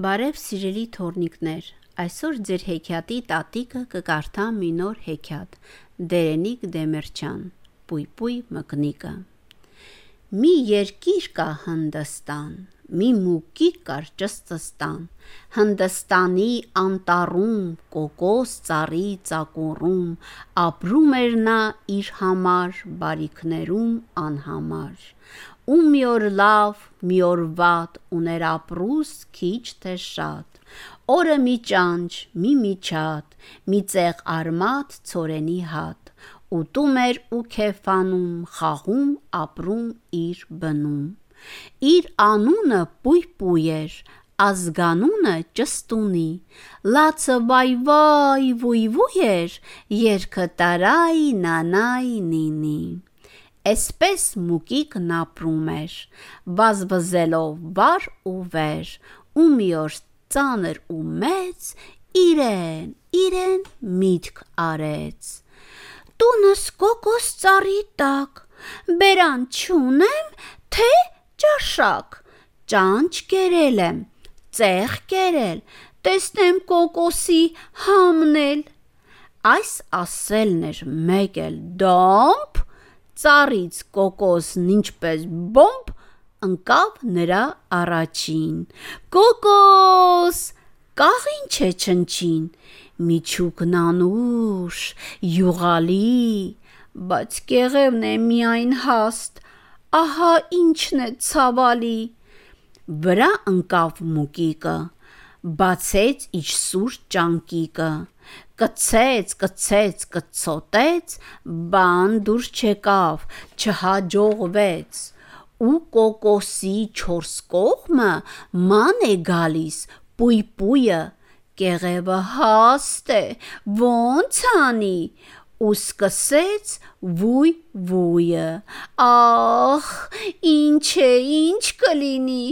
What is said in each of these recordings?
Բարև սիրելի թորնիկներ, այսօր ձեր հեքիաթի տատիկը կկարդա մի նոր հեքիաթ՝ Դերենիկ Դեմերչյան, Պույպույ մկնիկը։ Մի երկիր կա Հնդստան, մի մուկիկ կար Ճսծստան, Հնդստանի անտառում, կոկոս ծառի ծակուռում, ապրում էր նա իր համար բարիքներում անհամար, ու մի օր լավ, մի օր վատ, ուներ ապրուստ քիչ թե շատ, Օրը մի ճանճ, մի միջատ, մի ծեղ արմատ ցորենի հատ, Ուտում էր ու քեֆանում, խաղում, ապրում իր բնում: Իր անունը Պույպույ էր, ազգանունը Ճստունի, Լացը վայ-վայ, վույ-վույ էր, երգը տարայ-նանայ նինի: Էսպես մուկիկն ապրում էր, վազվզելով վար ու վեր, Ու մի օր ծանր ու մեծ, իրեն, իրեն միտք արեց. «Տունս կոկոս ծառի տակ, բերան չունեմ, թե ճաշակ, Ճանճ կերել եմ, ծեղ կերել, տեսնեմ կոկոսի համն էլ»: Այս ասելն էր մեկ էլ դոմփ, Ծառից կոկոսն ինչպես բոմբ, Ընկավ նրա առաջին: Կոկո՛ս, կաղ ինչ է չնչին, Միջուկն անուշ, յուղալի, Բայց կեղևն է միայն հաստ, Ահա ինչն է ցավալի: Վրա ընկավ մուկիկը, Բացեց իր սուր ճանկիկը, Կցեց, կցեց, կցոտեց, Բան դուրս չեկավ, չհաջողվեց: Ու կոկոսի չորս կողմը ման է գալիս, Պույպույը, կեղևը հաստ է, ո՞նց անի: Ու սկսեց վույ-վույը. Ա՜խ, ինչ է, ինչ կլինի,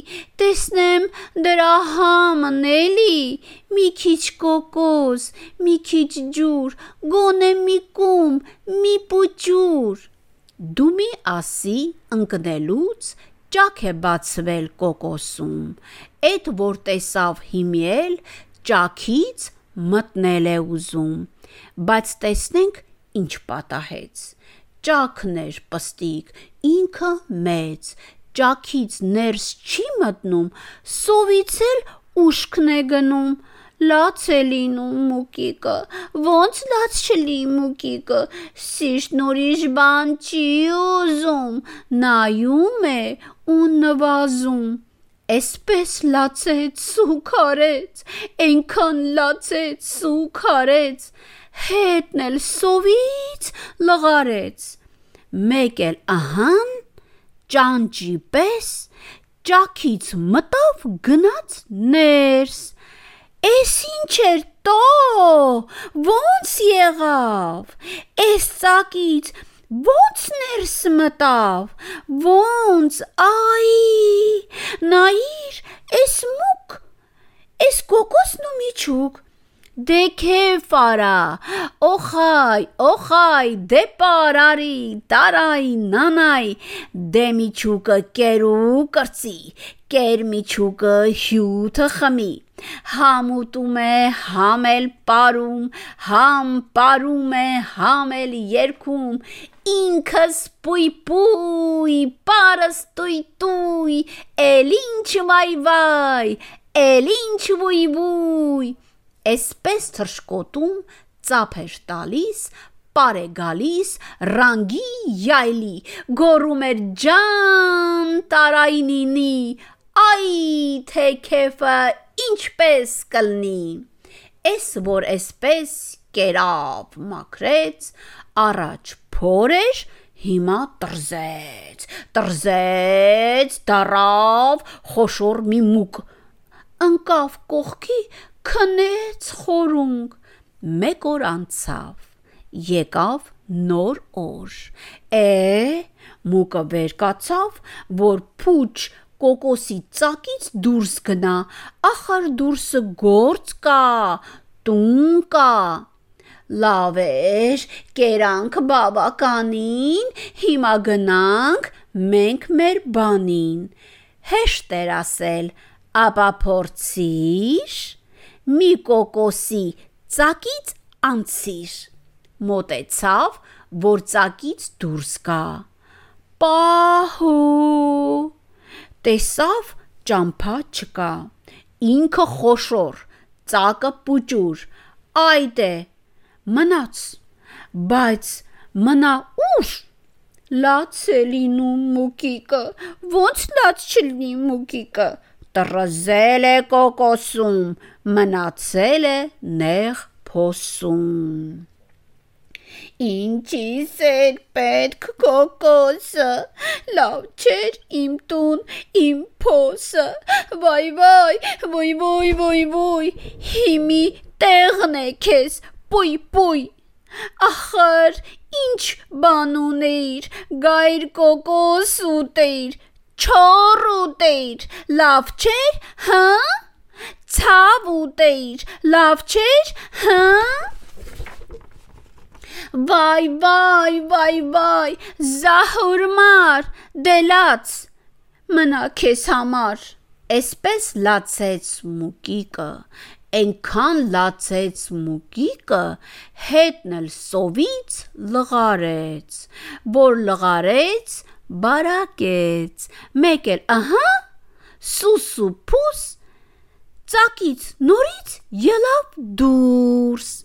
Տեսնեմ դրա համն էլի, Մի քիչ կոկոս, մի քիչ ջուր, Գոնե մի կում, մի պուճուր: Դու մի ասի ընկնելուց, Ճաք է բացվել կոկոսում, Էդ որ տեսավ հիմի էլ, Ճաքից մտնել է ուզում: Բայց տեսնենք ինչ պատահեց: Ճաքն էր պստիկ, ինքը մեծ, Ճաքից ներս չի մտնում, Սովից էլ ուշքն է գնում: Լաց է լինում, ոնց լաց չլի: Սիրտն ուրիշ բան չի ուզում, Նայում է ու նվազում: Էսպես լացեց ու քարեց, Էնքան լացեց ու քարեց, Հետն էլ սովից լղարեց: Մեկ էլ ըհն, ճանճի պես, Ճաքից մտավ գնաց ներս: Էս ի՞նչ էր, տո, ոնց եղավ: Էս ծակից ոնց ներս մտավ, ոնց, ա՜յ, Նայիր, էս մուկ, էս կոկոսն ու միջուկ: Դե քեֆ արա, օխայ, օխայ, դե պար արի, տարայ-նանայ, Դե միջուկը կեր ու կրծի, կեր միջուկը հյութը խմի: Համ ուտում է, համ էլ պարում, Համ պարում է, համ էլ երգում, Ինքս Պույպույ, պարս Տույտույ, Էլ ինչ վայ-վայ, էլ ինչ վույ-վույ: Էսպես թռչկոտում, ծափ էր տալիս, Պար է գալիս, ռանգի-յայլի, Գոռում էր ջա՜ն տարայ-նինի, Ա՜յ թե քեֆը ինչպես կլնի: Էս որ էսպես կերավ, մաքրեց, Առաջ փոր էր, հիմա տռզեց, Տռզեց, դառավ խոշոր մի մուկ, Ընկավ կողքի, քնեց խորունգ: Մեկ օր անցավ, եկավ նոր օր, Է՜, մուկը վեր կացավ, որ փուչ կոկոսի ծակից դուրս գնա, Ախար դուրսը գործ կա, տուն կա: Լավ էր, կերանք բավականին, Հիմա գնանք մենք մեր բանին: Հեշտ էր ասել, ապա փորձիր մի կոկոսի ծակից անցիր մոտեցավ որ ծակից դուրս գա պահու տեսավ ճամփա չկա ինքը խոշոր ծակը պուճուր այդ է մնաց բայց մնա ուր լաց է լինում մուկիկը ոնց լաց չլինի մուկիկը տրզել է կոկոսում մնացել է նեղ փոսում Ինչիս էր պետք կոկոսը, լավ չէր իմ տուն, իմ փոսը, վայ վայ, ոյ ոյ ոյ ոյ, հիմի տեղն է քեզ, պույ պույ։ Ախր ինչ բան ունեիր, գայր կոկոս ուտեիր, չոր ուտեիր, լավ չէր, հա? Ցավ ուտեիր, լավ չէր, հա? Վայ, վայ, վայ, վայ, զահուրմար, դելաց, մնա քեզ համար։ Էսպես լացեց մուկիկը, այնքան լացեց մուկիկը, հետն էլ սովից լղարեց, որ լղարեց, բարակեց, մեկ էլ, ահա, սուսու փուս ծակից նորից ելավ դուրս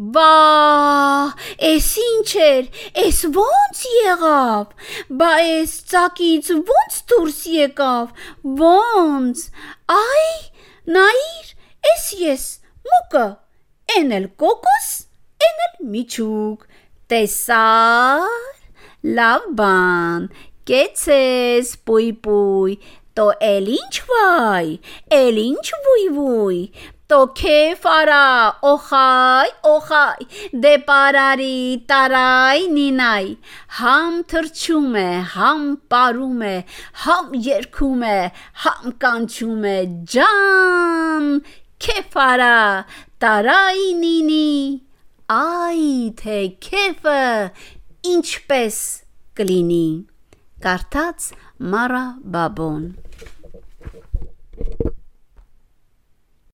Բա, էս ինչ էր, էս ո՞նց եղավ։ Բա էս ցակից ո՞նց դուրս եկավ։ Ո՞նց։ Այ, նայիր, էս ես, մուկը, էն էլ կոկոս, էն էլ միչուկ։ Տեսար։ Լավ բան։ Կեցես, պույպույ, տո էլ ինչ վայ, էլ ինչ վույ վույ, Տո քեֆ արա, օխայ, օխայ, դե պարարի, տարայ, նինայ, համ թրջում է, համ պարում է, համ երգում է, համ կանչում է, ջան, քեֆ արա, տարայ, նինի, այ թե քեֆը ինչպես կլինի։ Կարդաց Մարա Բաբոն